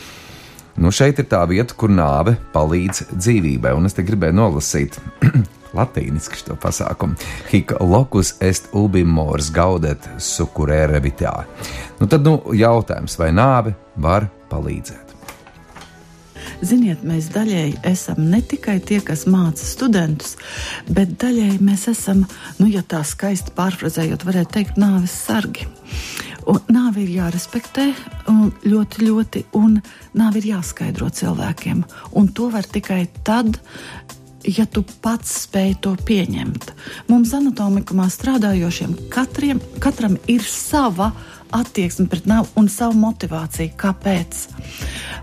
Nu, šeit ir tā vieta, kur nāve palīdz dzīvībai, un es te gribēju nolasīt *clears throat* latīniski šo pasākumu. Hic locus est ubi mors gaudet sucurere vitā. Nu, tad nu, jautājums, vai nāve var palīdzēt? Ziniet, mēs daļēji esam ne tikai tie, kas māca studentus, bet daļēji mēs esam, nu, ja tā skaisti pārfrazējot, varētu teikt, nāves sargi. Un nāve ir jārespektē ļoti, ļoti, un nāve ir jāskaidro cilvēkiem. Un to var tikai tad, ja tu pats spēj to pieņemt. Mums anatomikumā strādājošiem katriem, katram ir sava attieksme pret nāvi un savu motivāciju. Kāpēc?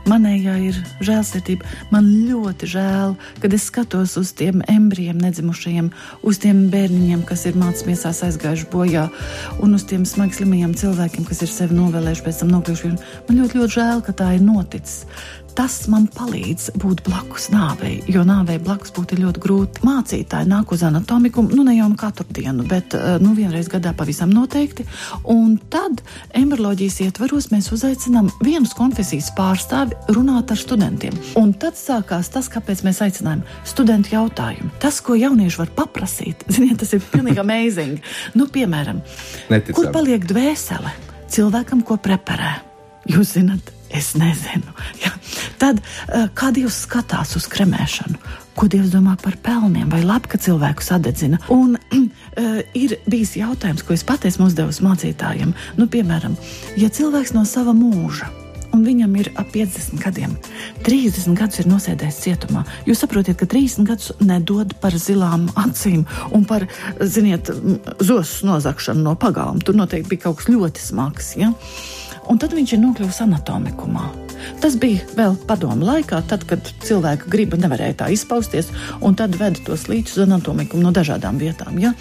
Manējā ir žēlsirdība. Man ļoti žēl, kad es skatos uz tiem embrijiem nedzimušajiem, uz tiem bērniņiem, kas ir mācījušies aizgājuši bojā, un uz tiem smagi slimajiem cilvēkiem, kas ir sevi novēlējuši, pēc tam nokļuvuši. Man ļoti, ļoti žēl, ka tā ir noticis. Tas man palīdz būt blakus nāvei, jo nāvei blakus būt ir ļoti grūti. Mācītāji nāk uz anatomiku, nu ne jau nu katru dienu, bet eh, nu, vienreiz gadā pavisam noteikti. Un tad embrioloģijas ietvaros mēs uzaicinām vienas konfesijas pārstāvi runāt ar studentiem. Un tad sākās tas, kāpēc mēs aicinājām studentu jautājumu. Tas, ko jaunieši var paprasīt, *laughs* ziniet, tas ir pilnīgi amazing. Nu, piemēram, Neticami. kur paliek dvēsele cilvēkam, ko preparē? Jūs zināt, es nezinu. Ja? Tad, eh, kā Dievs skatās uz kremēšanu, ko Dievs domā par pelniem, vai labi, ka cilvēku sadedzina. Un uh, *clears throat* ir bijis jautājums, ko es pati esmu uzdevusi mācītājiem. Nu, piemēram, ja cilvēks no sava mūža un viņam ir ap 50 gadiem. 30 gadus ir nosēdējis cietumā. Jūs saprotat, ka 30 gadus nedod par zilām acīm un par, ziniet, zosu nozagšanu no pagām. Tur noteikti bija kaut kas ļoti smags. Ja? Un tad viņš ir nokļuvis anatomikumā. Tas bija vēl padomu laikā, tad, kad cilvēka griba nevarēja tā izpausties, un tad veda tos līdzekļus uz anatomikumu no dažādām vietām. Ja?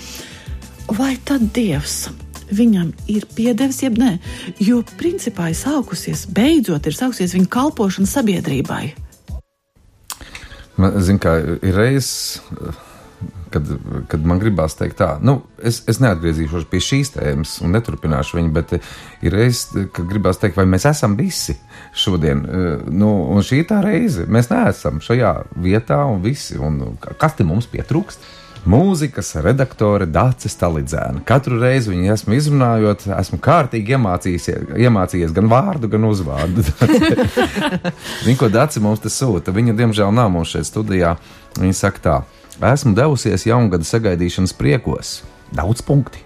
Vai tad Dievs viņam ir piedevis, jeb nē? Jo principā ir sākusies, beidzot ir sākusies viņa kalpošana sabiedrībai. Man, zin, kā, ir reizes, kad, kad man gribās teikt, tā, nu, es, es neatgriezīšos pie šīs tēmas un neturpināšu viņu, bet ir reizes, kad gribās teikt, vai mēs esam visi šodien. Eh, Nu, un šī tā reize. Mēs neesam šajā vietā un visi. Un kas te mums pietrūkst? Mūzikas redaktore Dācis Stalidzēna. Katru reizi viņu esmu izrunājot, esmu kārtīgi iemācījies gan vārdu, gan uzvārdu. *laughs* Viņa, ko Dācis mums te sūta, viņa diemžēl nav mums šeit studijā. Viņa saka tā, esmu devusies jaungada sagaidīšanas priekos. Daudz punkti.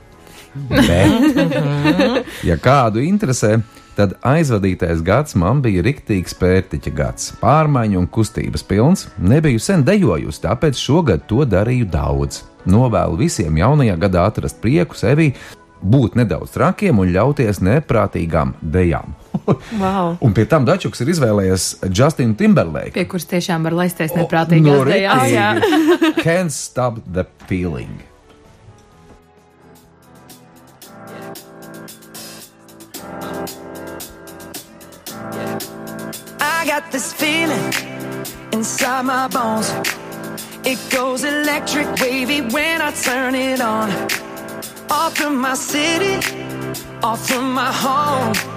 Bet, ja kādu interesē, tad aizvadītais gads man bija riktīgs pērtiķa gads, pārmaiņu un kustības pilns. Nebiju sen dejojusi, tāpēc šogad to darīju daudz. Novēlu visiem jaunajā gadā atrast prieku sevi, būt nedaudz trakiem un ļauties neprātīgām dejām. *laughs* Wow. Un pie tam Dačuks ir izvēlējies Justinu Timberlake. Pie kuras tiešām var laisties no dejās. Jā. riktīgi. *laughs* *laughs* Can't stop the feeling. I got this feeling inside my bones. It goes electric wavy when I turn it on. Off from my city, off from my home.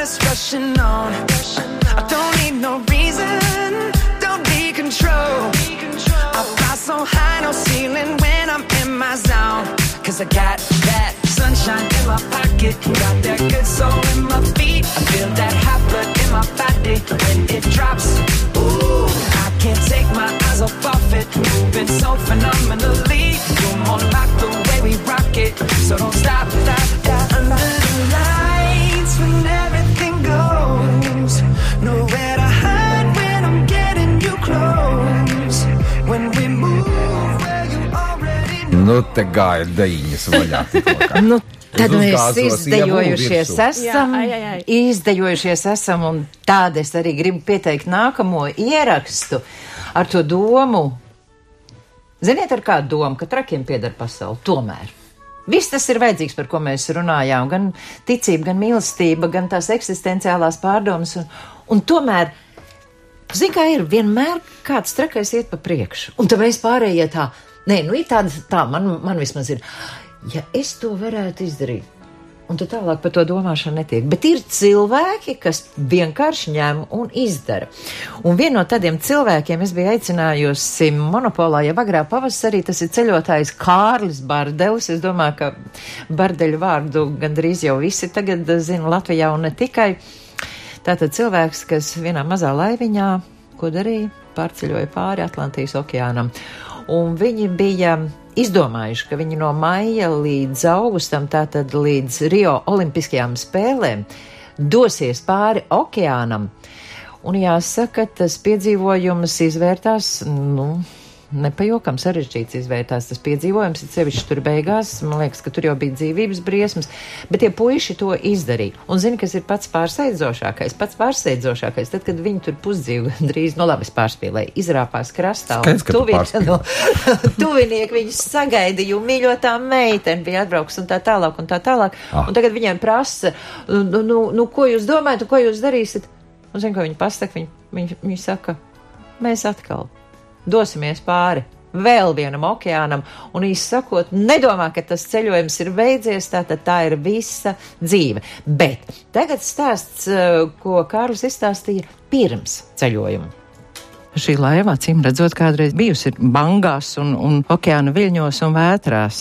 It's rushing on. I don't need no reason, don't be control. I fly so high, no ceiling when I'm in my zone. Cause I got that sunshine in my pocket, got that good soul in my feet. I feel that hot blood in my body when it drops. Ooh, I can't take my eyes off of it, moving so phenomenally. You're more like the way we rock it, so don't stop, stop, Nu, te gāja dejiņas vaļā. *laughs* Nu, tad mēs izdejojušies esam. Jā, ai, ai. Izdejojušies esam, un tādu es arī gribu pieteikt nākamo ierakstu ar to domu. Ziniet, ar kādu domu, ka trakiem pieder pasauli tomēr. Viss tas ir vajadzīgs, par ko mēs runājām. Gan ticība, gan mīlestība, gan tās eksistenciālās pārdomas. Un, un tomēr, zināmā kā ir, vienmēr kāds trakais iet pa priekšu. Un tad mēs pārējie tā, nē, nu ir tāda, tā man, man vismaz ir. Ja es to varētu izdarīt, un tad tālāk par to domāšanu netiek. Bet ir cilvēki, kas vienkārši ņem un izdara. Un vienu no tādiem cilvēkiem es biju aicinājusi monopolā, ja agrā pavasarī tas ir ceļotājs Kārlis Bardelis. Es domāju, ka Bardeļu vārdu gandrīz jau visi tagad zina Latvijā un ne tikai. Tātad cilvēks, kas vienā mazā laiviņā, ko darīja, pārceļoja pāri Atlantijas okeānam. Un viņi bija izdomājuši, ka viņi no maija līdz augustam, tātad līdz Rio Olimpiskajām spēlēm, dosies pāri okeānam. Un jāsaka, tas piedzīvojums izvērtās, nu, nepajokam sarežģīts izvērtās tas piedzīvojums, ir sevišķi tur beigās, man liekas, ka tur jau bija dzīvības briesmas, bet tie puiši to izdarīja. Un zini, kas ir pats pārsteidzošākais? Pats pārsteidzošākais, tad, kad viņi tur pusdzīvi *laughs* drīz, no labi, es pārspīlēju, izrāpās krastā. un Skaidrs, ka tu tuvi- *laughs* no- Tuvinieki viņus sagaidīja, un mīļotā meitene bija atbraukus un tā tālāk, un tā tālāk. Ah. Un tagad viņiem prasa, nu, nu, nu, ko jūs domājat, un ko jūs darīsiet? Un zinu, ko viņi pasaka, viņi, viņi, viņi saka, mēs atkal dosimies pāri vēl vienam okeānam, un īsi sakot, nedomā, ka tas ceļojums ir beidzies, tātad tā ir visa dzīve. Bet tagad stāsts, eh, ko Kārlis izstāstīja pirms ceļojuma. Šī laiva, acīm redzot, kādreiz bijusi bangās un, un okeāna viļņos un vētrās.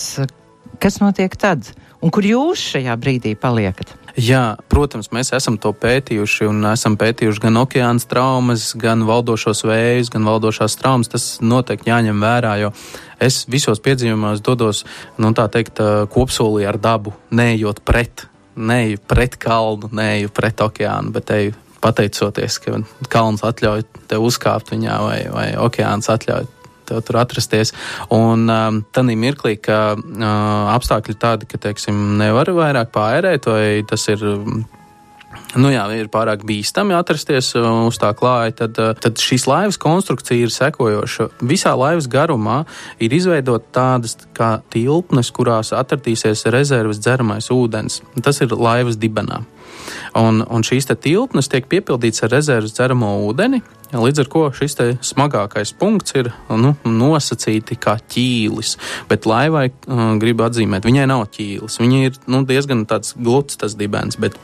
Kas notiek tad? Un kur jūs šajā brīdī paliekat? Jā, protams, mēs esam to pētījuši un esam pētījuši gan okeāna traumas, gan valdošos vējus, gan valdošās traumas. Tas noteikti jāņem vērā, jo es visos piedzīvumos dodos, nu tā teikt, kopsolī ar dabu, neejot pret, neeju pret kalnu, neeju pret okeānu, bet eju pateicoties, ka kalns atļauj tev uzkāpt viņā vai, vai okeāns atļauj tev tur atrasties. Un um, tādā mirklī, ka uh, apstākļi tādi, ka, teiksim, nevar vairāk pārēt, vai tas ir. Nu jā, ir pārāk bīstami atrasties uz tā klāja, tad, tad šīs laivas konstrukcija ir sekojoša. Visā laivas garumā ir izveidota tādas kā tilpnes, kurās atradīsies rezerves dzeramais ūdens. Tas ir laivas dibenā. Un, un šīs tilpnes tiek piepildītas ar rezerves dzeramo ūdeni, Līdz ar to šis smagākais punkts ir nu, nosacīti kā ķīlis. Bet laivai uh, gribu atzīmēt, viņai nav ķīlis. Viņa ir nu, diezgan gluds tas dibens, bet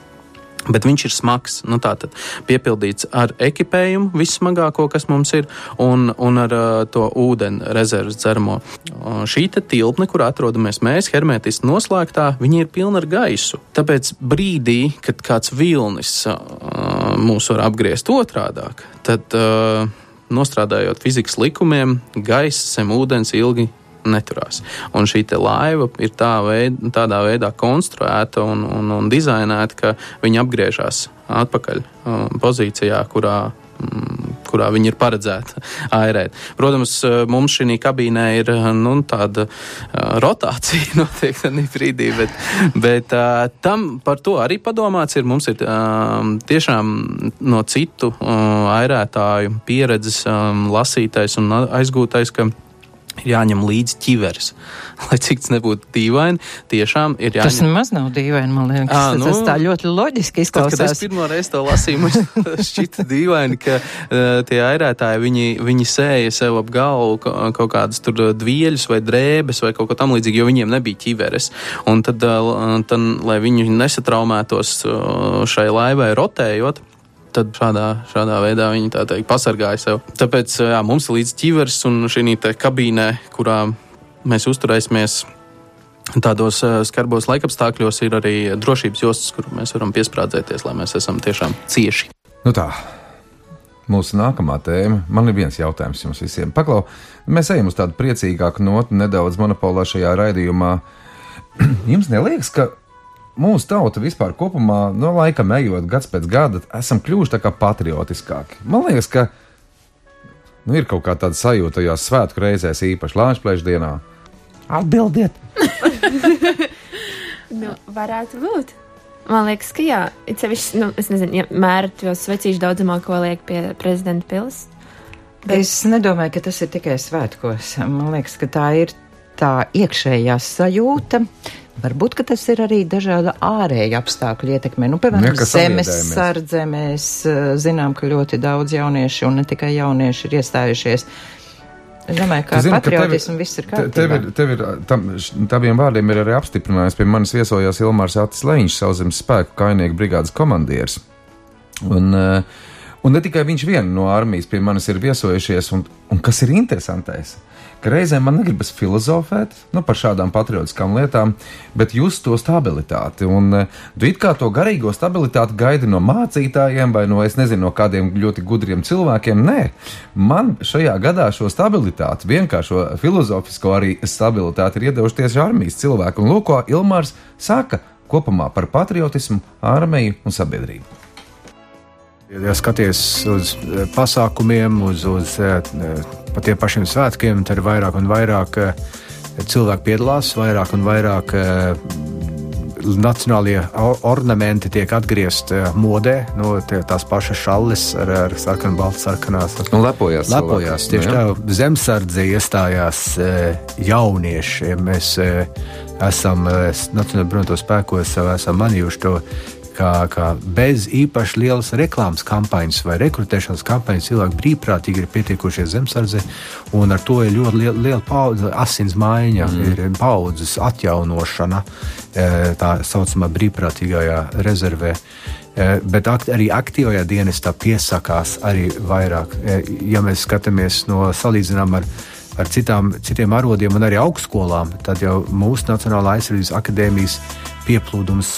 Bet viņš ir smags, nu tā tad piepildīts ar ekipējumu, vissmagāko, kas mums ir, un, un ar uh, to ūdeni rezerves dzeramo. Uh, šī tilpne, kur atrodamies mēs, hermētiski noslēgtā, viņa ir pilna ar gaisu. Tāpēc brīdī, kad kāds vilnis uh, mūs var apgriezt otrādāk, tad uh, nostrādājot fizikas likumiem, gaisa zem ūdens ilgi neturās. Un šī laiva ir tā veid, tādā veidā konstruēta un, un, un dizainēta, ka viņi apgriežas atpakaļ um, pozīcijā, kurā mm, kurā viņi ir paredzēti *laughs* airēt. Protams, mums šī kabīnē ir nu, tāda uh, rotācija *laughs* noteikti tādā brīdī, bet, bet uh, tam par to arī padomāts ir. Mums ir uh, tiešām no citu uh, airētāju pieredzes um, lasītais un aizgūtais, ka ir jāņem līdzi ķiveres. *laughs* Lai cik tas nebūtu dīvaini, tiešām ir jāņem. Tas nemaz nav dīvaini, man liekas. À, nu, tas tā ļoti loģiski izklausās. Tad, kad es pirmo reizi to lasīju, man *laughs* šķita dīvaini, ka uh, tie airētāji, viņi, viņi sēja sev ap galvu kaut kādas tur dvieļus vai drēbes vai kaut ko tam līdzīgi, jo viņiem nebija ķiveres. Un tad, uh, tad lai viņi nesatraumētos uh, šai laivai rotējot, tad šādā, šādā veidā viņi tā teikt pasargāja sev. Tāpēc jā, mums ir līdz ķivers un šī kabīnē, kurā mēs uzturēsimies. Tādos skarbos laikapstākļos ir arī drošības jostas, kur mēs varam piesprādzēties, lai mēs esam tiešām cieši. Nu tā, mūsu nākamā tēma. Man ir viens jautājums jums visiem. Paklau, mēs ejam uz tādu priecīgāku notu, nedaudz monopolā šajā raidījumā. *clears throat* jums neliekas, ka mūsu tauta vispār kopumā, no laika ejot, gads pēc gada, esam kļuvuši tā kā patriotiskāki. Man liekas, ka nu, ir kaut kā tāda sajūta tajās svētku reizēs, īpaši Latvijas dienā. Atbildiet! *laughs* nu, varētu būt. Man liekas, ka jā, it sevišķi, nu, es nezinu, ja mēra to svecīšu daudzumā, ko liek pie prezidenta pils. Bet... Es nedomāju, ka tas ir tikai svētkos. Man liekas, ka tā ir tā iekšējā sajūta, Varbūt tas ir arī dažāda ārēja apstākļu ietekme. Nu, piemēram, zemes sardze mēs uh, zinām, ka ļoti daudz jauniešu un ne tikai jaunieši ir iestājušies. Es domāju, ka ar patriotismu viss ir kārtībā. Tev ir, tev ir tam, taviem vārdiem ir arī apstiprinājums. Pie manis viesojās Ilmārs Atis Leņš, sauszemes spēku kainieku brigādes komandieris. Un, uh, un ne tikai viņš vien no armijas pie manis ir viesojušies, un, un kas ir interesantais? Uh, ka reizēm man negribas filozofēt nu, par šādām patriotiskām lietām, bet just to stabilitāti. Un eh, tu it kā to garīgo stabilitāti gaidi no mācītājiem vai no, es nezinu, no kādiem ļoti gudriem cilvēkiem. Nē, man šajā gadā šo stabilitāti, vienkāršo filozofisko arī stabilitāti ir iedevuši tieši armijas cilvēki. Un lūk, ko Ilmārs saka kopumā par patriotismu, armiju un sabiedrību. Ja skaties uz eh, pasākumiem, uz, uz eh, pa tiem pašiem svētkiem, tad ir vairāk un vairāk eh, cilvēku piedalās, vairāk un vairāk nacionālie ornamenti tiek atgriezti modē. Nu, tie, tās pašas šalles ar, ar sarkanu, baltu, sarkanās. Nu, lepojās. Lepojās. Tieši nu, tā, zemesardze iestājās jaunieši. Mēs esam Nacionālajā bruņoto spēkos esam manījuši to Kā, kā bez īpaši lielas reklāmas kampaņas vai rekrutēšanas kampaņas cilvēki brīvprātīgi ir pietiekušies zemesardze, un ar to ir ļoti liela, liela paudze, asins maiņa, mm. ir paudzes atjaunošana eh, tā saucamā brīvprātīgajā rezervē. Eh, Bet akt, arī aktīvajā dienestā piesakās arī vairāk. Eh, Ja mēs skatāmies no salīdzinām ar, ar citām, citiem arodiem un arī augstskolām, tad jau mūsu Nacionālā aizsardzības akadēmijas pieplūdums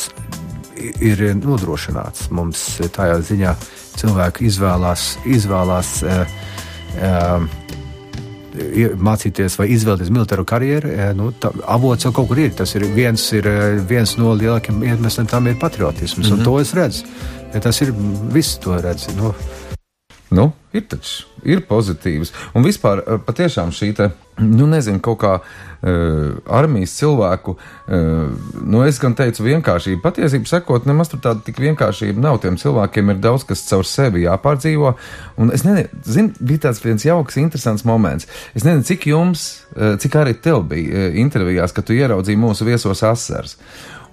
ir nodrošināts. Mums tajā ziņā cilvēki izvēlās, izvēlās uh, uh, mācīties vai izvēlēties militāro karjeru. Uh, nu, tā, avots jau kaut kur ir. Tas ir viens, ir, viens no lielākajiem iemesliem, tam ir patriotisms. Mm Mhm. -hmm. Un to es redzu. Ja tas ir viss, to redzu. Nu, Nu, ir taču, ir pozitīvs. Un vispār eh, patiešām šī te, nu nezinu, kaut kā uh, armijas cilvēku, uh, nu es gan teicu vienkāršība. Patiesību sakot, nemaz tur tāda tik vienkāršība nav. Tiem cilvēkiem ir daudz kas caur sevi jāpārdzīvo. Un es nezinu, zin, bija tāds viens jauks, interesants moments. Es nezinu, cik jums, uh, cik arī tev bija uh, intervijās, kad tu ieraudzīji mūsu viesos asars.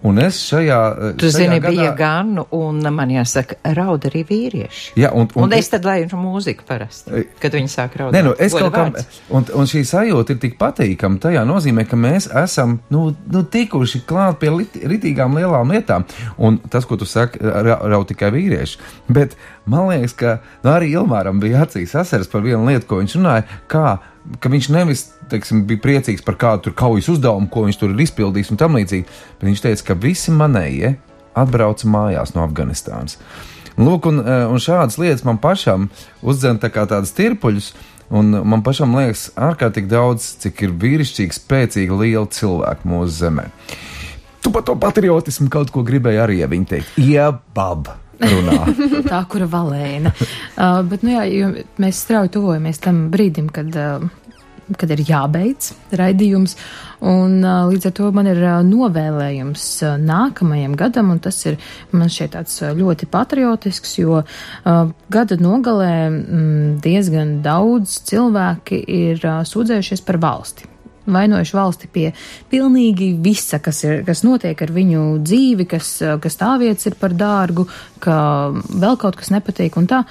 Un es šajā. uh, Tu šajā zini, gadā- bija gan, un man jāsaka, raud arī vīrieši. Jā, un, Un, un es tad laižu mūziku parasti, kad viņi sāk raudāt. Nē, nu, es Goda kaut vārds. un, un šī sajūta ir tik patīkama. Tajā nozīmē, ka mēs esam nu, nu, tikuši klāt pie lit, ritīgām lielām lietām. Un tas, ko tu saki, ra, rauj tikai vīrieši. Bet man liekas, ka nu, arī Ilmāram bija acīs asars par vienu lietu, ko viņš runāja. Kā, ka viņš nevis teiksim, bija priecīgs par kādu kaujas uzdevumu, ko viņš tur ir izpildījis un tam līdzīgi. Bet viņš teica, ka visi manējie atbrauca mājās no Afganistānas. Lūk, un, eh, un šādas lietas man pašam uzdzen tā kā tādas tirpuļus. Un man pašam liekas, ārkārtīgi daudz, cik ir vīrišķīgi, spēcīgi, lieli cilvēki mūsu zemē. Tu par to patriotismu kaut ko gribēji arī, ja viņi teikt, iebab, runā. *laughs* tā, kura valēna. Uh, bet, nu jā, mēs strauji tuvojamies tam brīdim, kad, uh, kad ir jābeidz raidījums. Un, uh, līdz ar to man ir uh, novēlējums uh, nākamajam gadam, un tas ir man šķiet tāds uh, ļoti patriotisks, jo uh, gada nogalē mm, diezgan daudz cilvēki ir uh, sūdzējušies par valsti vainojuši valsti pie pilnīgi visa, kas, ir, kas notiek ar viņu dzīvi, kas, kas tā vietas ir par dārgu, ka vēl kaut kas nepatīk un tā.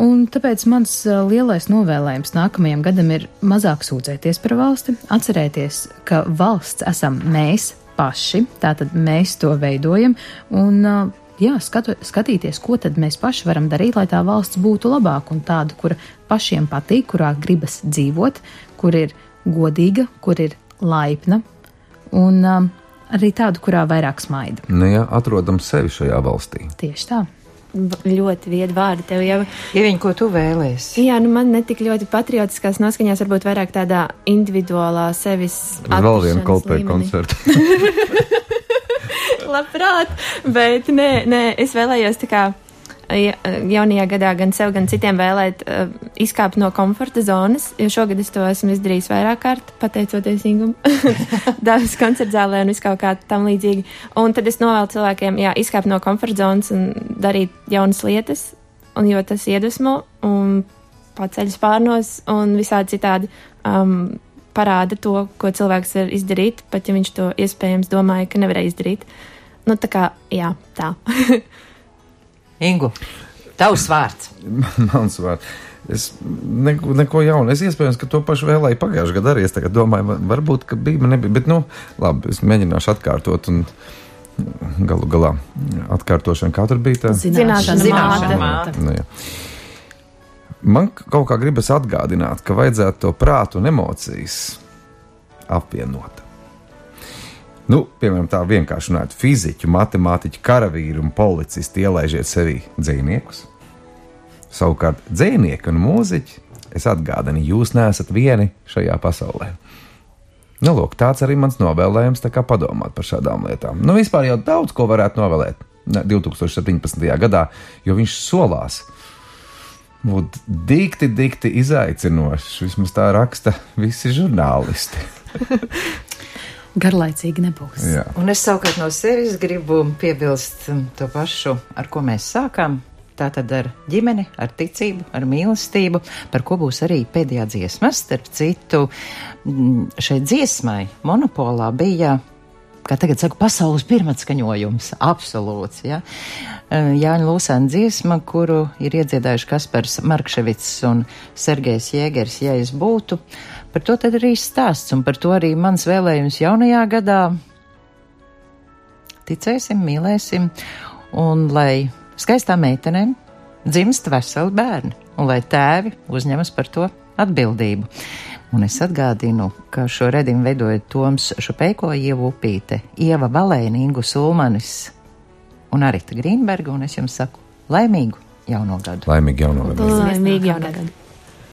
Un tāpēc mans ā, lielais novēlējums nākamajam gadam ir mazāk sūdzēties par valsti, atcerēties, ka valsts esam mēs paši, tātad mēs to veidojam, un ā, jā, skatu, skatīties, ko tad mēs paši varam darīt, lai tā valsts būtu labāka un tāda, kura pašiem patīk, kurā gribas dzīvot, kur ir godīga, kur ir laipna un um, arī tādu, kurā vairāk smaida. Nu, jā, atrodam sevi šajā valstī. Tieši tā. Ļoti viedi vārdi tev jau. Ja viņi ko tu vēlēsi? Jā, nu man netik ļoti patriotiskās noskaņās, varbūt vairāk tādā individuālā sevis. Vēl vienu kolpēju koncertu. *laughs* Labprāt, bet nē, nē, es vēlējos tā kā jaunajā gadā gan sev, gan citiem vēlēt uh, izkāpt no komforta zonas, jo šogad es to esmu izdarījis vairāk kārt, pateicoties Ingam, *laughs* daudz koncertzālē un viskaut kā tam līdzīgi. Un tad es novēlu cilvēkiem, jā, izkāpt no komforta zonas un darīt jaunas lietas, un jo tas iedvesmo un paceļ spārnos un visādi citādi. Um, parāda to, ko cilvēks var izdarīt, pat ja viņš to iespējams domāja, ka nevarēja izdarīt. Nu, tā kā, jā, tā. *laughs* Ingu, tavs vārds. *laughs* Mans vārds. Es neko, neko jaunu. Es iespējams, ka to pašu vēlēju pagājušajā gadā arī. Es tagad domāju, va- varbūt, ka bija, man nebija. Bet, nu, labi, es mēģināšu atkārtot. Un, Galu galā atkārtošana, kā tur bija tā Zināšana Zināšana māte. Nu, jā. Man kaut kā gribas atgādināt, ka vajadzētu to prātu un emocijas apvienot. Nu, piemēram, tā vienkārši runājot, fiziķu, matemātiķu, karavīru un policistu ielaižiet sevī dzīvniekus. Savukārt, dzīvnieki un mūziķi, es atgādinu, jūs neesat vieni šajā pasaulē. Nu, lūk, tāds arī mans novēlējums, tā kā padomāt par šādām lietām. Nu, vispār jau daudz ko varētu novēlēt ne, 2017. gadā, jo viņš solās būt dikti, dikti izaicinošs. Vismaz tā raksta visi žurnālisti. *laughs* Garlaicīgi nebūs. Jā. Un es savukārt no sevis gribu piebilst um, to pašu, ar ko mēs sākām. Tā tad ar ģimeni, ar ticību, ar mīlestību, par ko būs arī pēdējā dziesma. Starp citu, mm, šai dziesmai monopolā bija kā tagad saka, pasaules pirmatskaņojums, absolūts. Ja? Eh, Jāņa Lūsēna dziesma, kuru ir iedziedājuši Kaspars Markševits un Sergejs Jēgers, ja es būtu. Par to tad arī stāsts, un par to arī mans vēlējums jaunajā gadā. Ticēsim, mīlēsim, un lai skaistām meitenēm dzimst veseli bērni, un lai tēvi uzņemas par to atbildību. Un es atgādinu, ka šo redzējumu veidoja Toms Šupeiko, Ieva Upīte, Ieva Valēna, Ingu Sulmanis un Arita Grīnberga, un es jums saku laimīgu jauno gadu! Laimīgi jauno gadu! Laimīgi jauno gadu!